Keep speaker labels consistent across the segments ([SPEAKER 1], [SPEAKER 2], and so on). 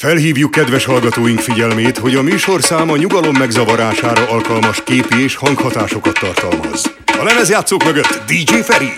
[SPEAKER 1] Felhívjuk kedves hallgatóink figyelmét, hogy a műsorszáma nyugalom megzavarására alkalmas képi és hanghatásokat tartalmaz. A lemezjátszók mögött DJ Feri.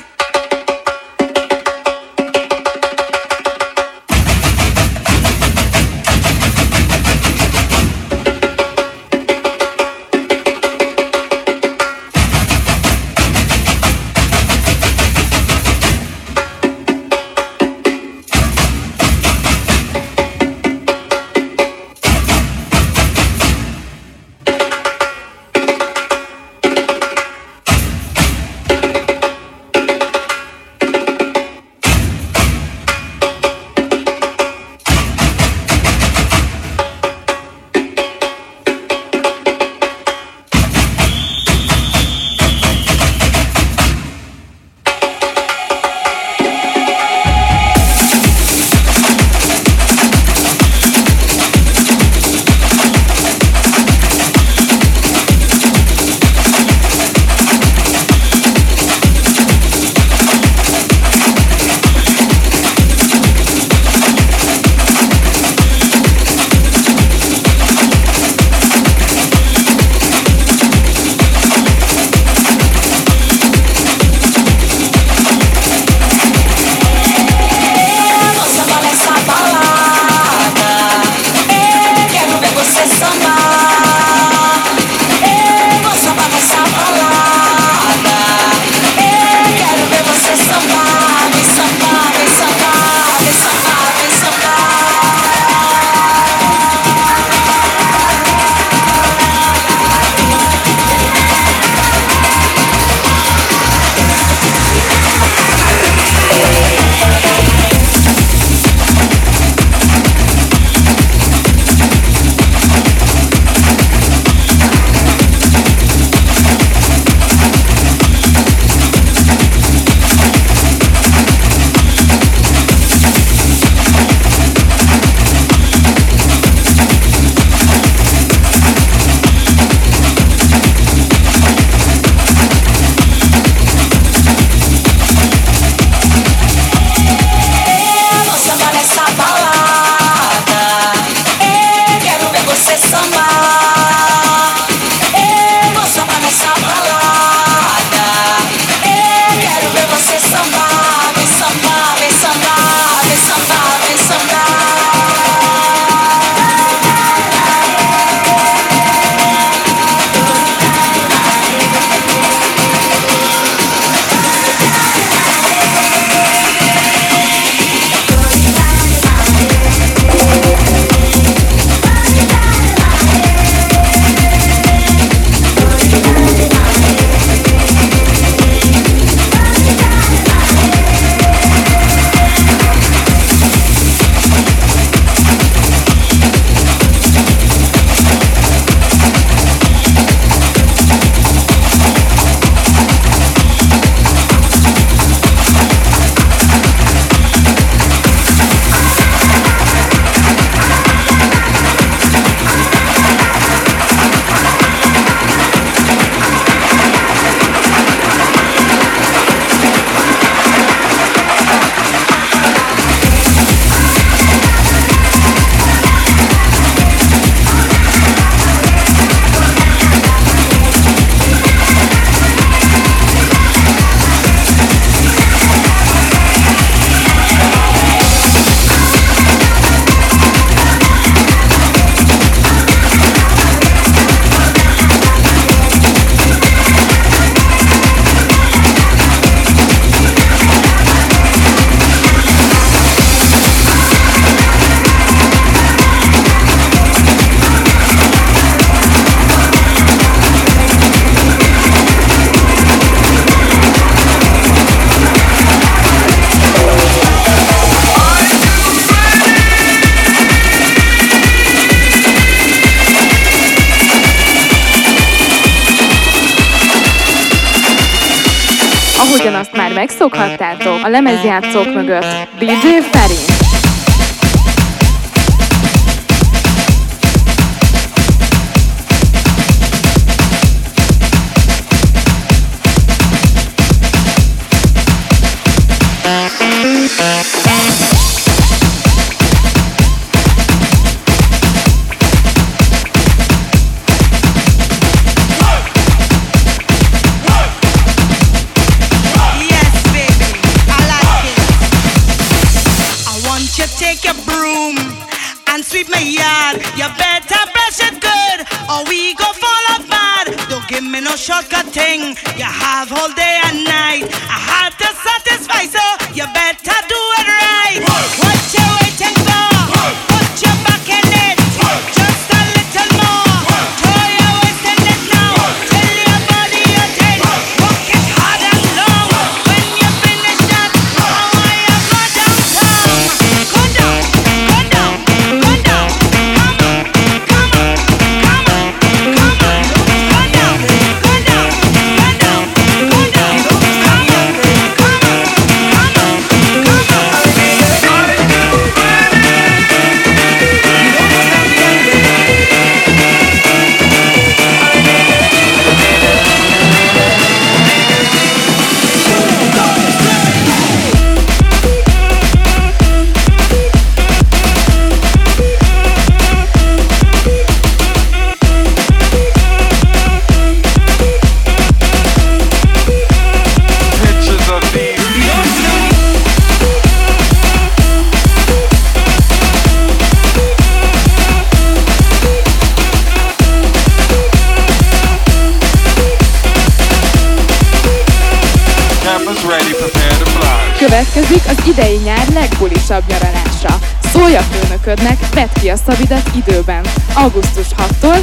[SPEAKER 2] A lemezjátszók mögött DJ Feri.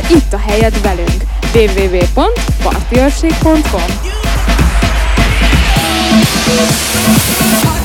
[SPEAKER 2] Itt a helyed velünk. www.partyőrség.com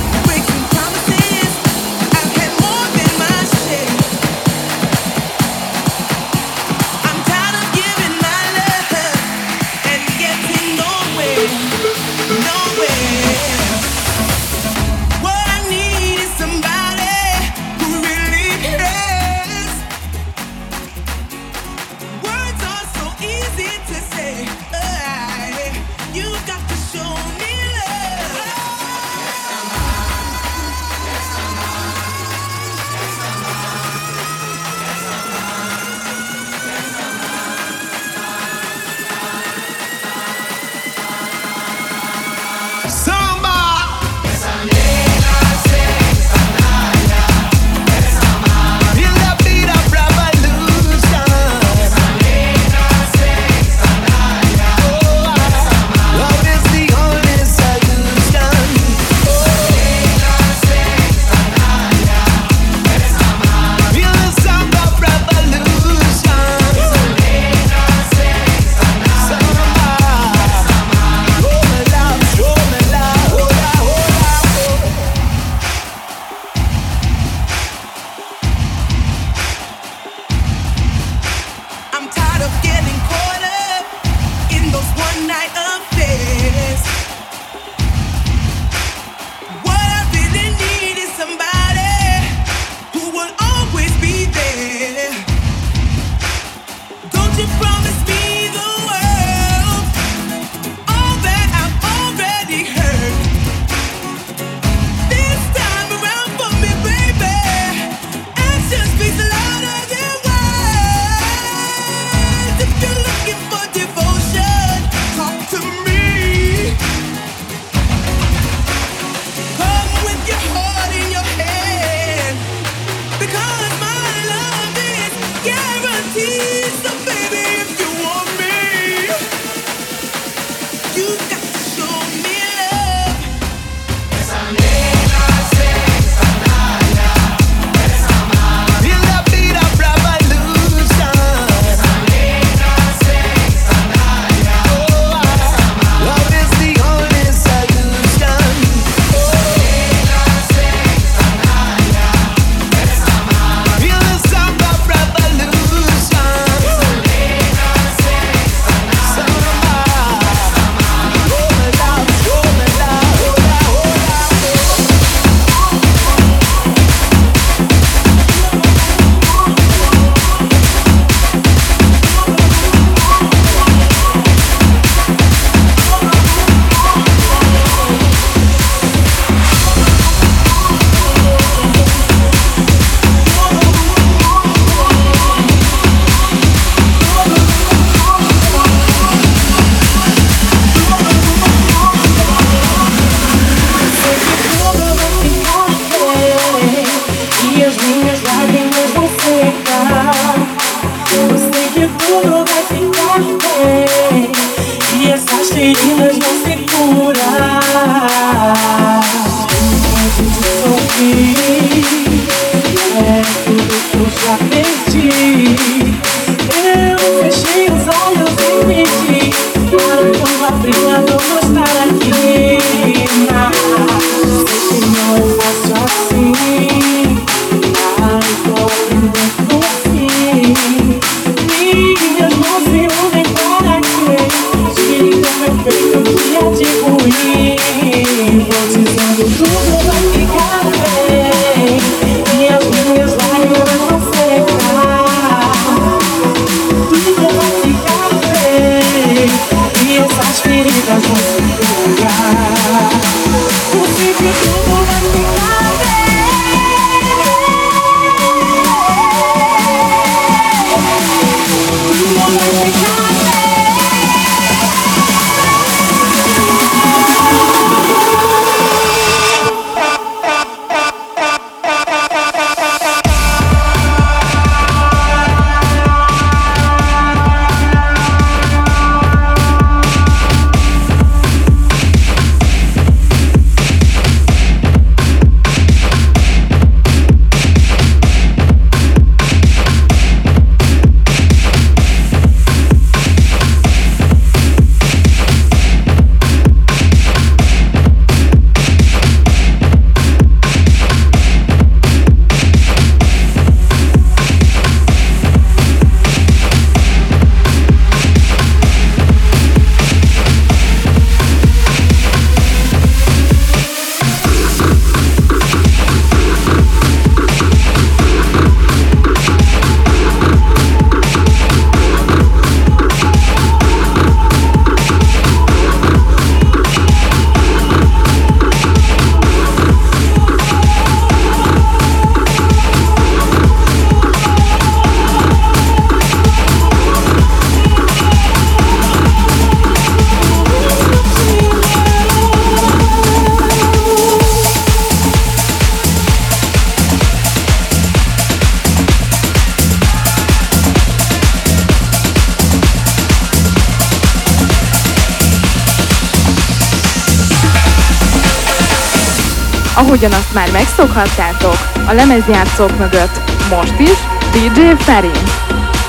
[SPEAKER 3] ugyanazt már megszokhattátok a lemezjátszók mögött. Most is DJ Feri.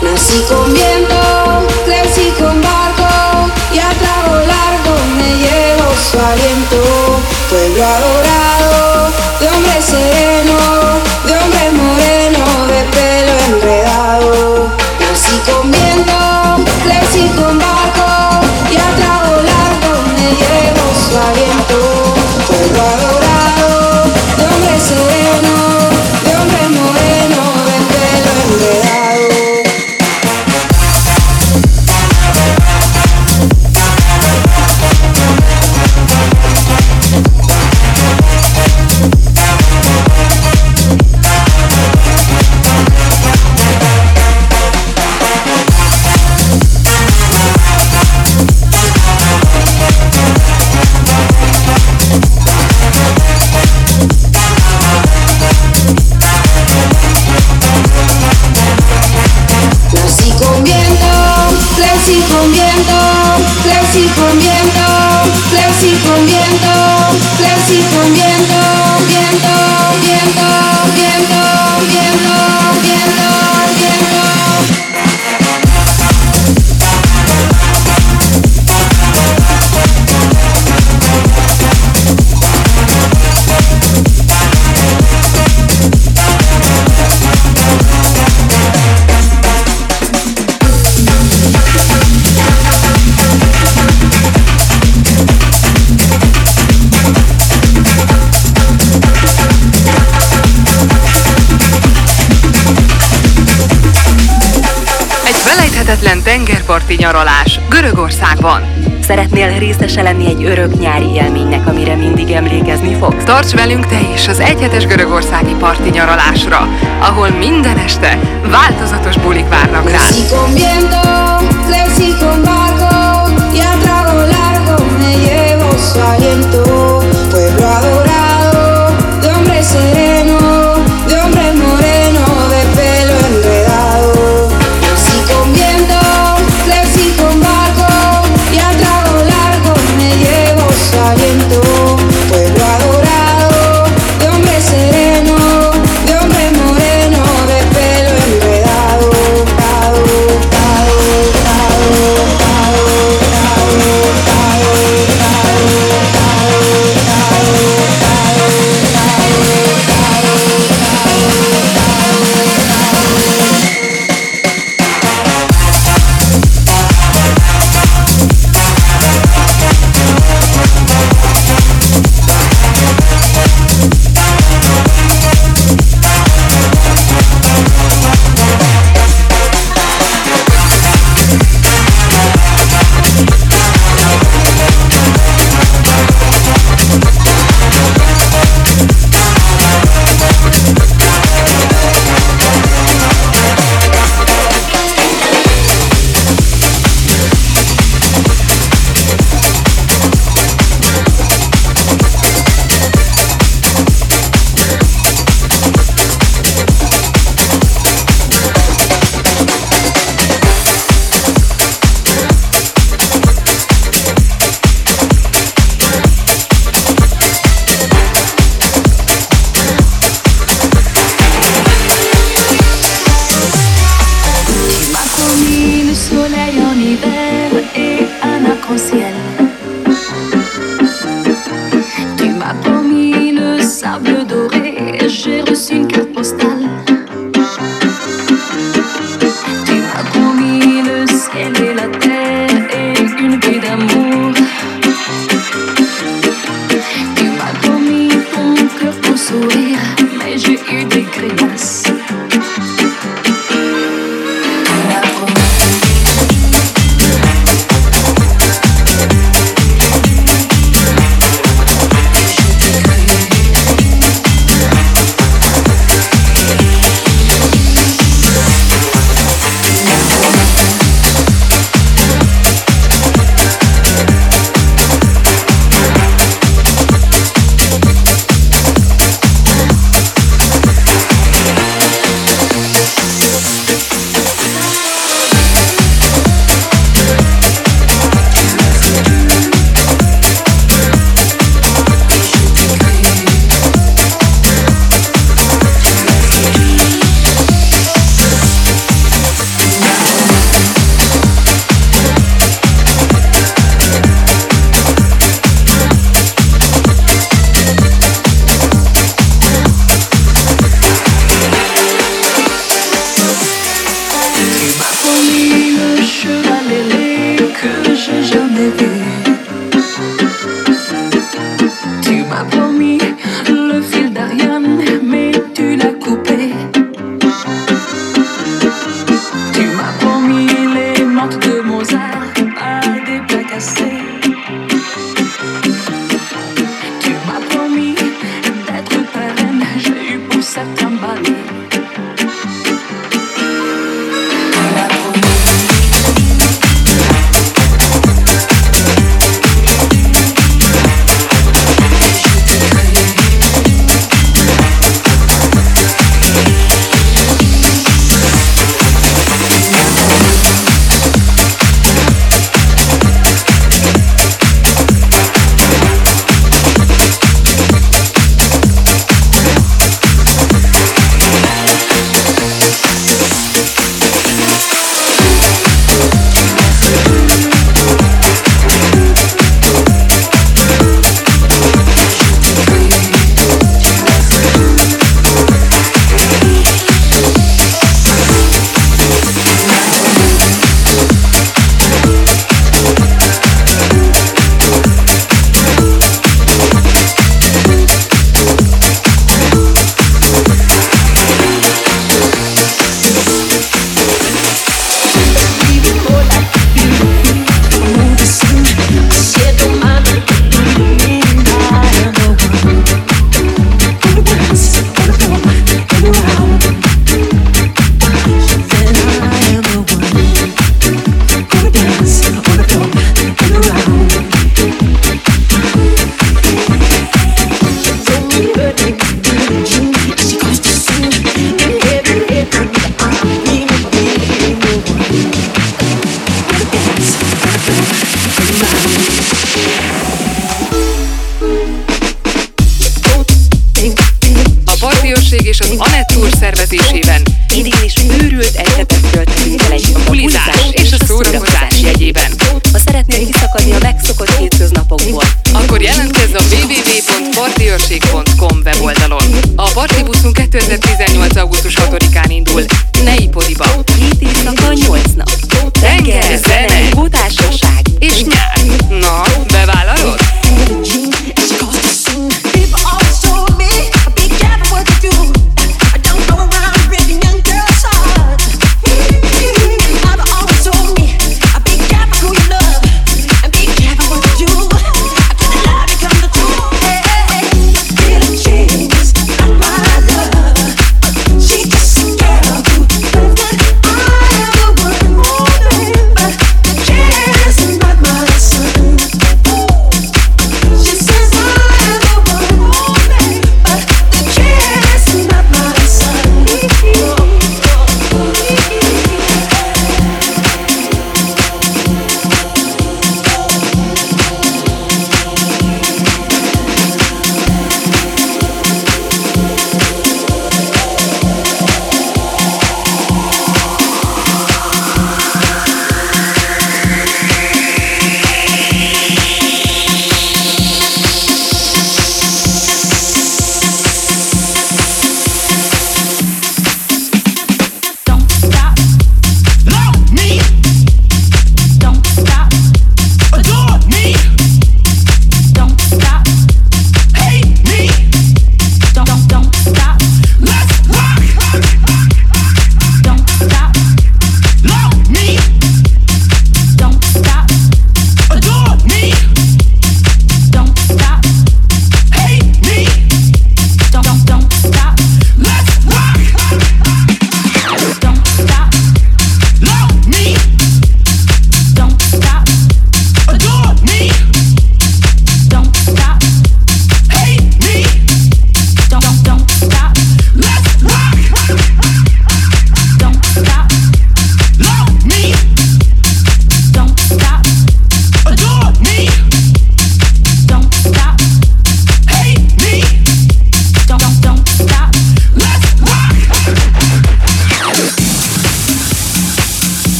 [SPEAKER 4] Nací
[SPEAKER 5] comiendo nyári élménynek, amire mindig emlékezni fogsz.
[SPEAKER 6] Tarts velünk te is az egyhetes görögországi parti nyaralásra, ahol minden este változatos bulik várnak rá.
[SPEAKER 4] Flexi con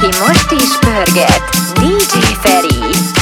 [SPEAKER 7] Aki most is pörget, DJ Feri.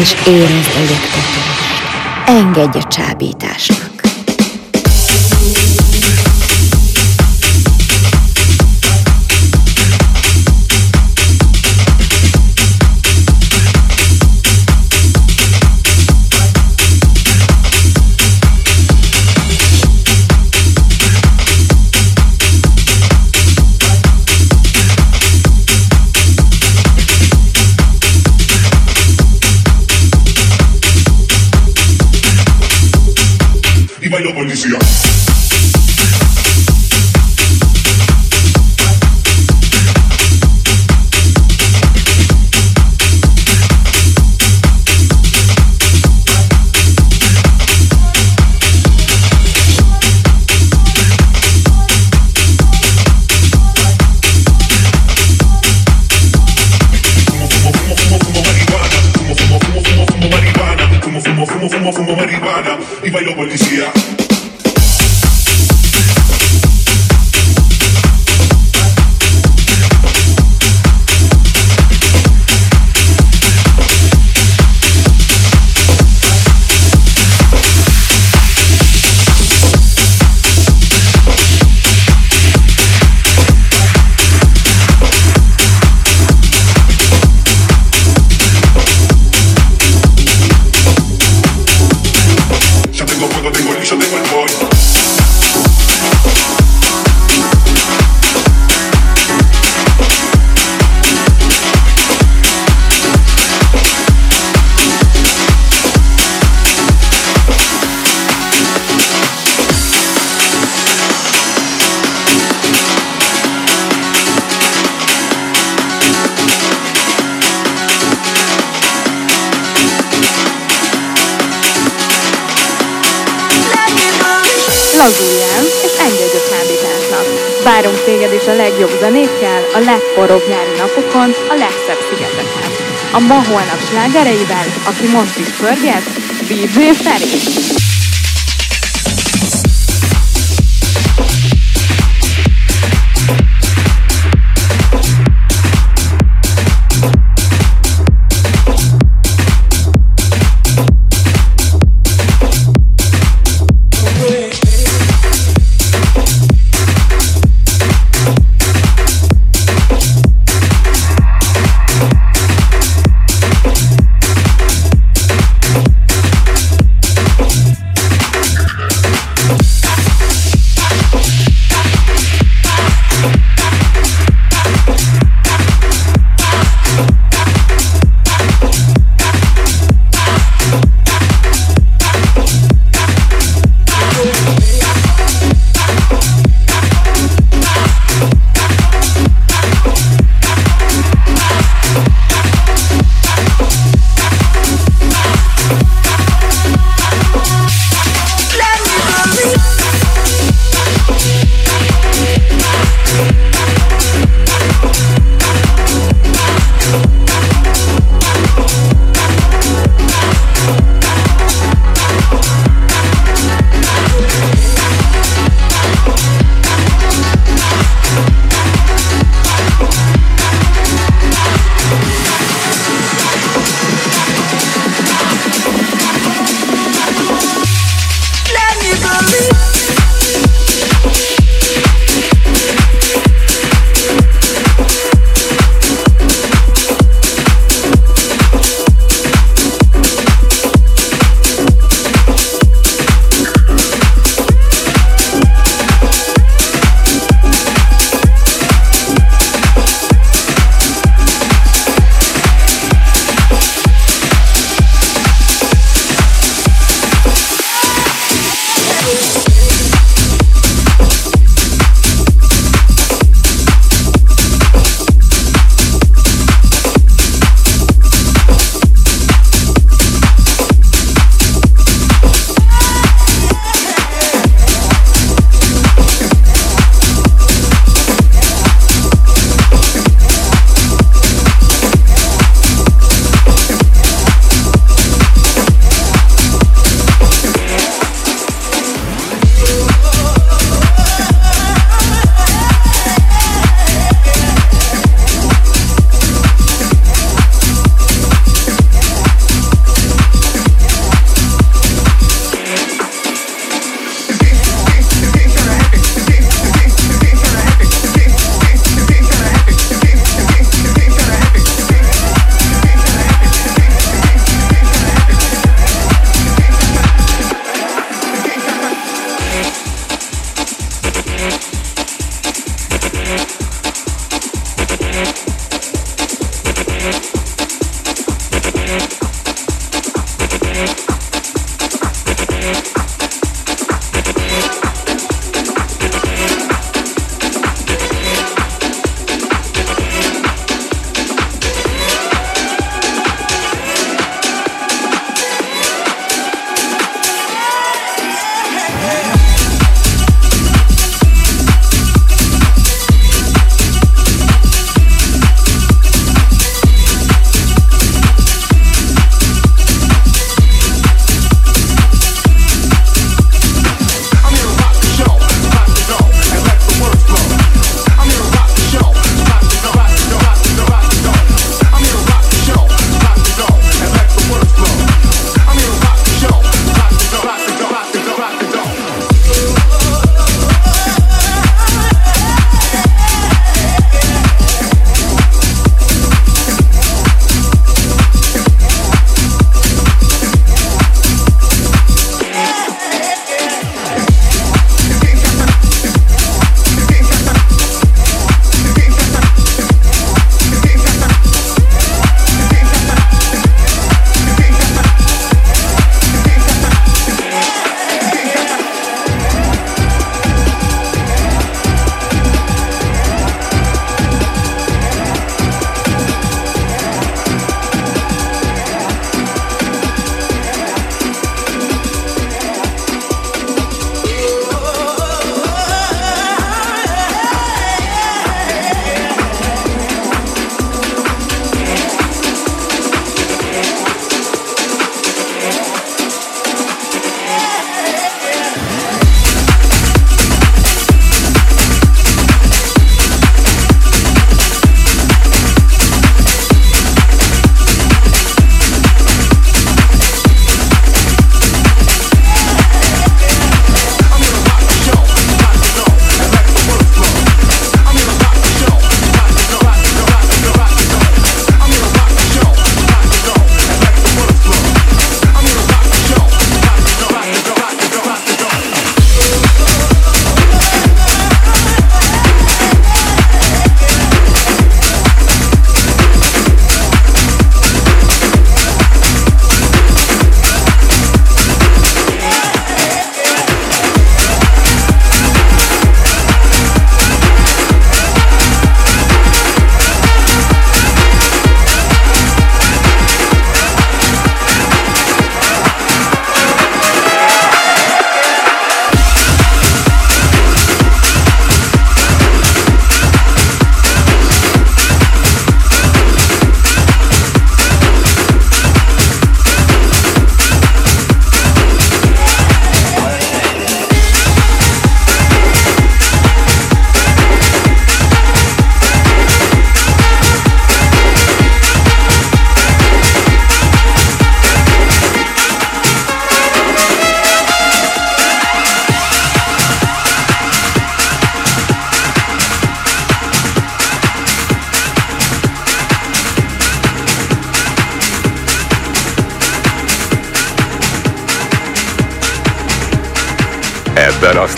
[SPEAKER 8] És érezd a lüktetést. Engedj a csábításnak.
[SPEAKER 3] Legforróbb nyári napokon a legszebb szigeteken. A ma holnap slágereivel, aki most is pörget, DJ Feri.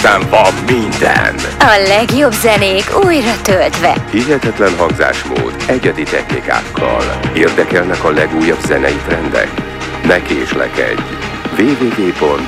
[SPEAKER 9] Aztán van minden.
[SPEAKER 7] A legjobb zenék újra töltve.
[SPEAKER 9] Hihetetlen hangzásmód, egyedi technikákkal. Érdekelnek a legújabb zenei trendek? Ne késlekedj! www.djferi.hu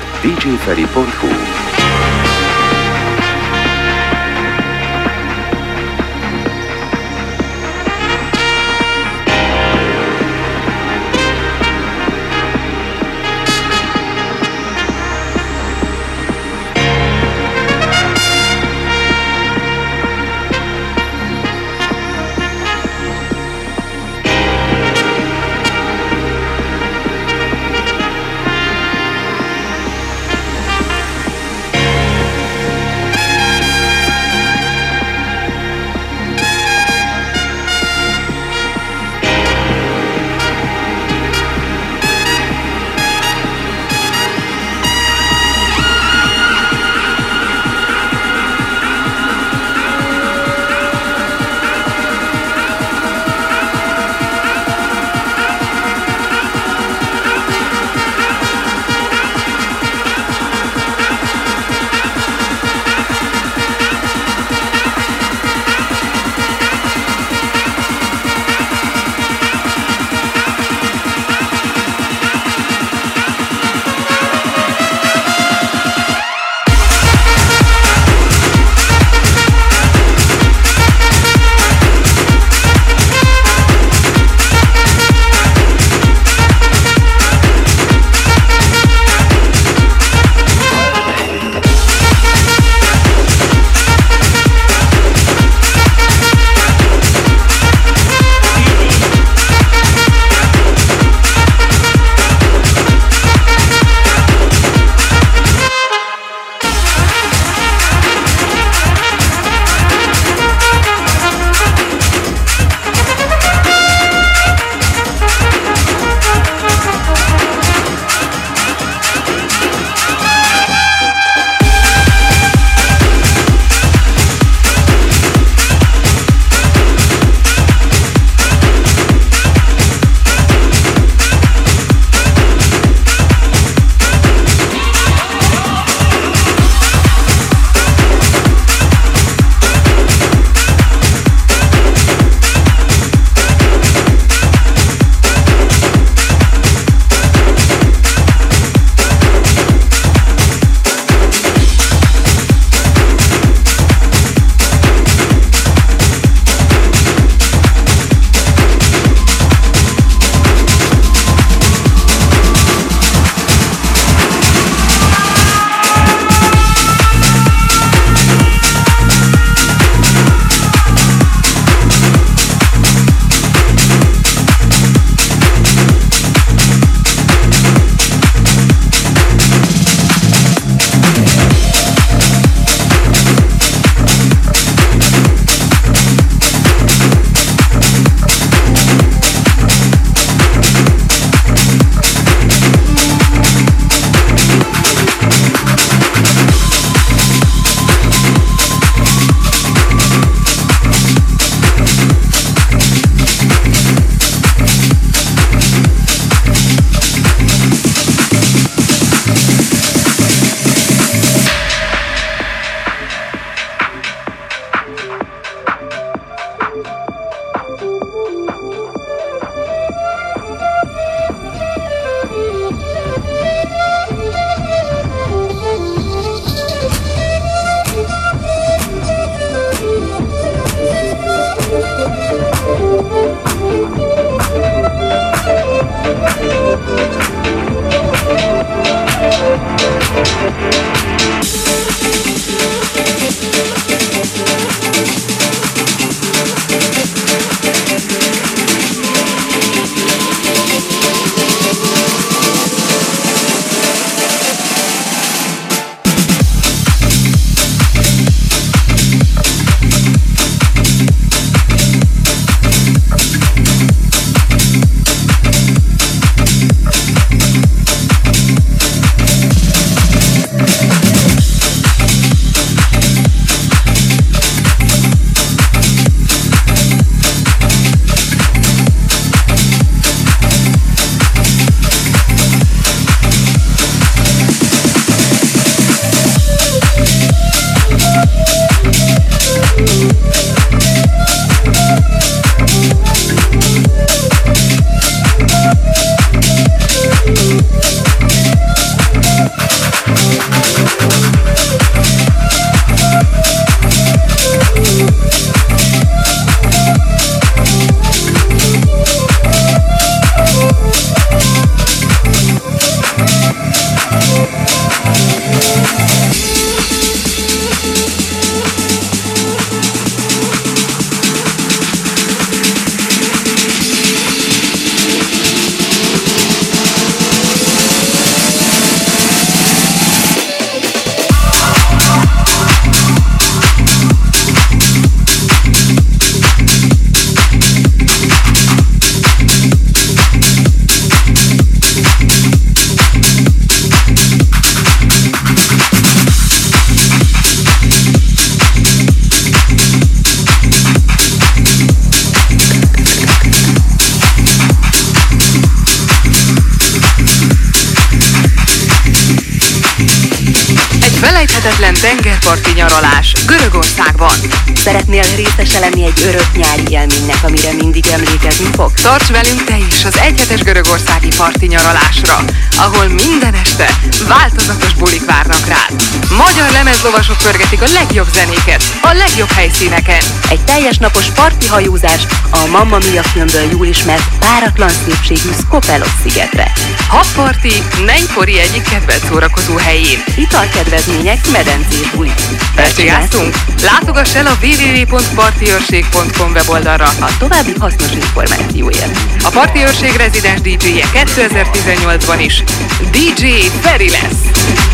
[SPEAKER 6] tengerparti nyaralás Görögországban.
[SPEAKER 10] Szeretnél részese lenni egy örök nyári élménynek, amire mindig emlékezni fog?
[SPEAKER 6] Tarts velünk te is az egyhetes görögországi parti nyaralásra, ahol minden este változatos bulik várnak rád. Magyar lemezlovasok pörgetik a legjobb zenéket, a legjobb helyszíneken.
[SPEAKER 10] Egy teljes napos parti hajózás a Mamma Mia filmből jól ismert páratlan szépségű Skopelos szigetre.
[SPEAKER 6] Habparti, Neypori egyik kedvelt szórakozó helyén.
[SPEAKER 10] Italkedvezmények, medencés buli.
[SPEAKER 6] Elcsigáztunk? Látogass el a www.partiőrség.com weboldalra
[SPEAKER 10] a további hasznos információért.
[SPEAKER 6] A Parti Őrség rezidens DJ-je 2018-ban is DJ Feri lesz.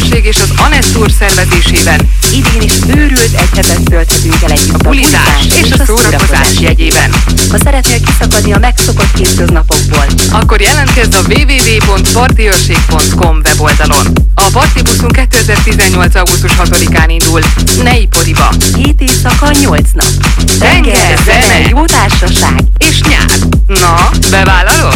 [SPEAKER 6] Őrség és az Anessur szervezésében
[SPEAKER 10] Idén is őrült egy hetet tölthetünk el együtt
[SPEAKER 6] a bulizás és a szórakozás jegyében.
[SPEAKER 10] Ha szeretnél kiszakadni a megszokott hétköznapokból,
[SPEAKER 6] Akkor jelentkezz a www.partiőrség.com weboldalon. A partibuszunk 2018. augusztus 6-án indul. Ne ipodiba!
[SPEAKER 10] 7 éjszaka, 8 nap.
[SPEAKER 6] Tenger, zene,
[SPEAKER 10] jó társaság.
[SPEAKER 6] És nyár. Na, bevállalod?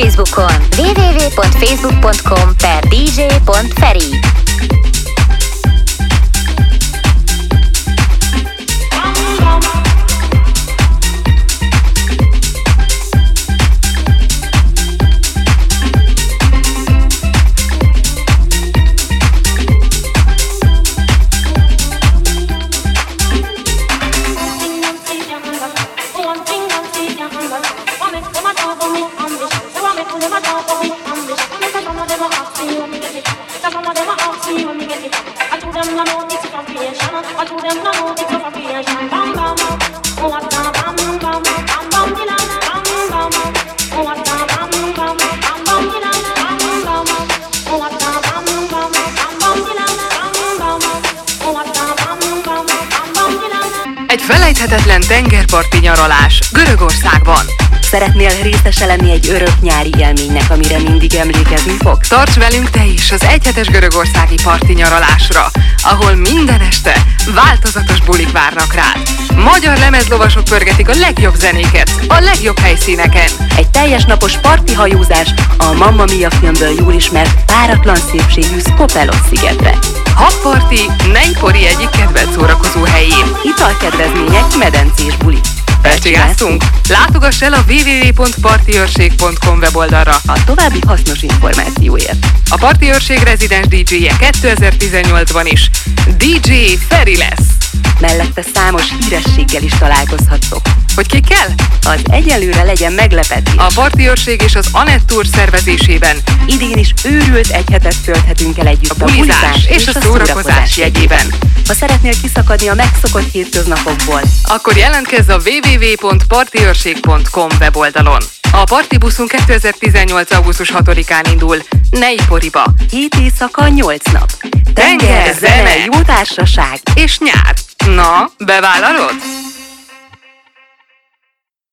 [SPEAKER 6] Facebook.
[SPEAKER 10] Szeretnél részese lenni egy örök nyári élménynek, amire mindig emlékezni fog?
[SPEAKER 6] Tarts velünk te is az egyhetes görögországi parti nyaralásra, ahol minden este változatos bulik várnak rád. Magyar lemezlovasok pörgetik a legjobb zenéket, a legjobb helyszíneken.
[SPEAKER 10] Egy teljes napos parti hajózás a Mamma Mia filmből jól ismert páratlan szépségű Skopelos szigetre.
[SPEAKER 6] Habparti Neipori egyik kedvelt szórakozó helyén.
[SPEAKER 10] Italkedvezmények, medencés buli.
[SPEAKER 6] Elcsigáztunk? Látogass el a www.partiőrség.com weboldalra
[SPEAKER 10] a további hasznos információért.
[SPEAKER 6] A Parti Őrség rezidens DJ-je 2018-ban is DJ Feri lesz.
[SPEAKER 10] Mellette számos hírességgel is találkozhattok.
[SPEAKER 6] Hogy ki kell?
[SPEAKER 10] Az egyelőre legyen meglepetés.
[SPEAKER 6] A Parti Őrség és az Anett Tour szervezésében
[SPEAKER 10] idén is őrült egy hetet tölthetünk el együtt
[SPEAKER 6] a bulizás és, és a szórakozás jegyében.
[SPEAKER 10] Ha szeretnél kiszakadni a megszokott hétköznapokból,
[SPEAKER 6] akkor jelentkezz a www.partiőrség.com weboldalon. A partibuszunk 2018. augusztus 6-án indul Neiporiba.
[SPEAKER 10] 7 éjszaka, 8 nap.
[SPEAKER 6] Tenger, zene,
[SPEAKER 10] jó társaság
[SPEAKER 6] és nyár. Na, bevállalod?